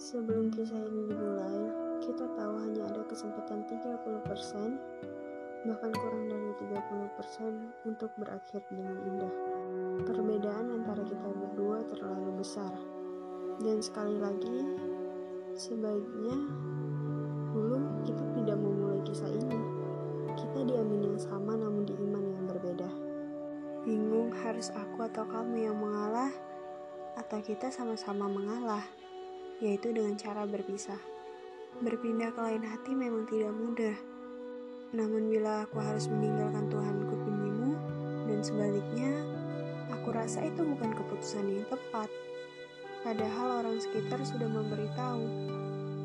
Sebelum kisah ini dimulai, kita tahu hanya ada kesempatan 30%, bahkan kurang dari 30% untuk berakhir dengan indah. Perbedaan antara kita berdua terlalu besar. Dan sekali lagi, sebaiknya dulu kita tidak memulai kisah ini. Kita di amin yang sama namun di iman yang berbeda. Bingung harus aku atau kamu yang mengalah, atau kita sama-sama mengalah yaitu dengan cara berpisah. Berpindah ke lain hati memang tidak mudah. Namun bila aku harus meninggalkan Tuhanku demimu dan sebaliknya, aku rasa itu bukan keputusan yang tepat. Padahal orang sekitar sudah memberitahu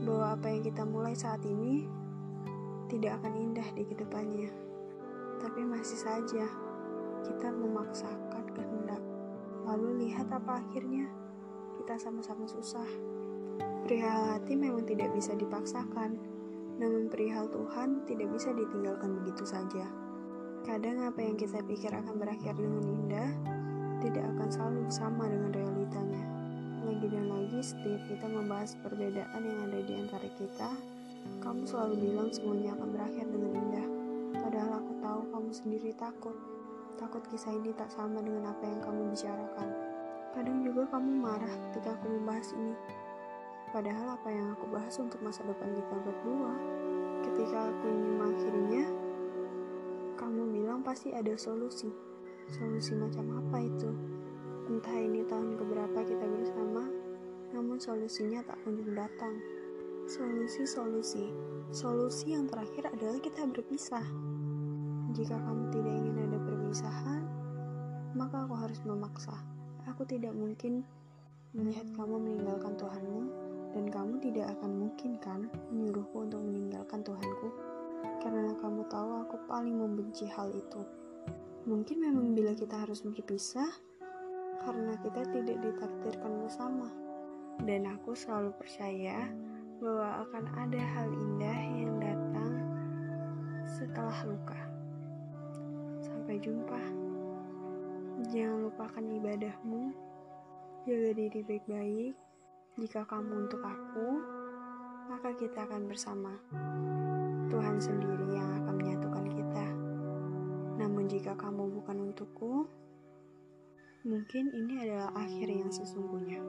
bahwa apa yang kita mulai saat ini tidak akan indah di ke depannya. Tapi masih saja kita memaksakan kehendak. Lalu lihat apa akhirnya? Kita sama-sama susah. Perihal hati memang tidak bisa dipaksakan, namun perihal Tuhan tidak bisa ditinggalkan begitu saja. Kadang apa yang kita pikir akan berakhir dengan indah, tidak akan selalu sama dengan realitanya. Lagi dan lagi setiap kita membahas perbedaan yang ada di antara kita, kamu selalu bilang semuanya akan berakhir dengan indah. Padahal aku tahu kamu sendiri takut. Takut kisah ini tak sama dengan apa yang kamu bicarakan. Kadang juga kamu marah ketika aku membahas ini. Padahal apa yang aku bahas untuk masa depan kita berdua, ketika aku ingin mengakhirinya, kamu bilang pasti ada solusi. Solusi macam apa itu? Entah ini tahun keberapa kita bersama, namun solusinya tak kunjung datang. Solusi-solusi. Solusi yang terakhir adalah kita berpisah. Jika kamu tidak ingin ada perpisahan, maka aku harus memaksa. Aku tidak mungkin melihat kamu meninggalkan Tuhanmu dan kamu tidak akan mungkin kan menyuruhku untuk meninggalkan Tuhanku? Karena kamu tahu aku paling membenci hal itu. Mungkin memang bila kita harus berpisah, karena kita tidak ditakdirkan bersama. Dan aku selalu percaya bahwa akan ada hal indah yang datang setelah luka. Sampai jumpa. Jangan lupakan ibadahmu. Jaga diri baik-baik jika kamu untuk aku, maka kita akan bersama. Tuhan sendiri yang akan menyatukan kita. Namun jika kamu bukan untukku, mungkin ini adalah akhir yang sesungguhnya.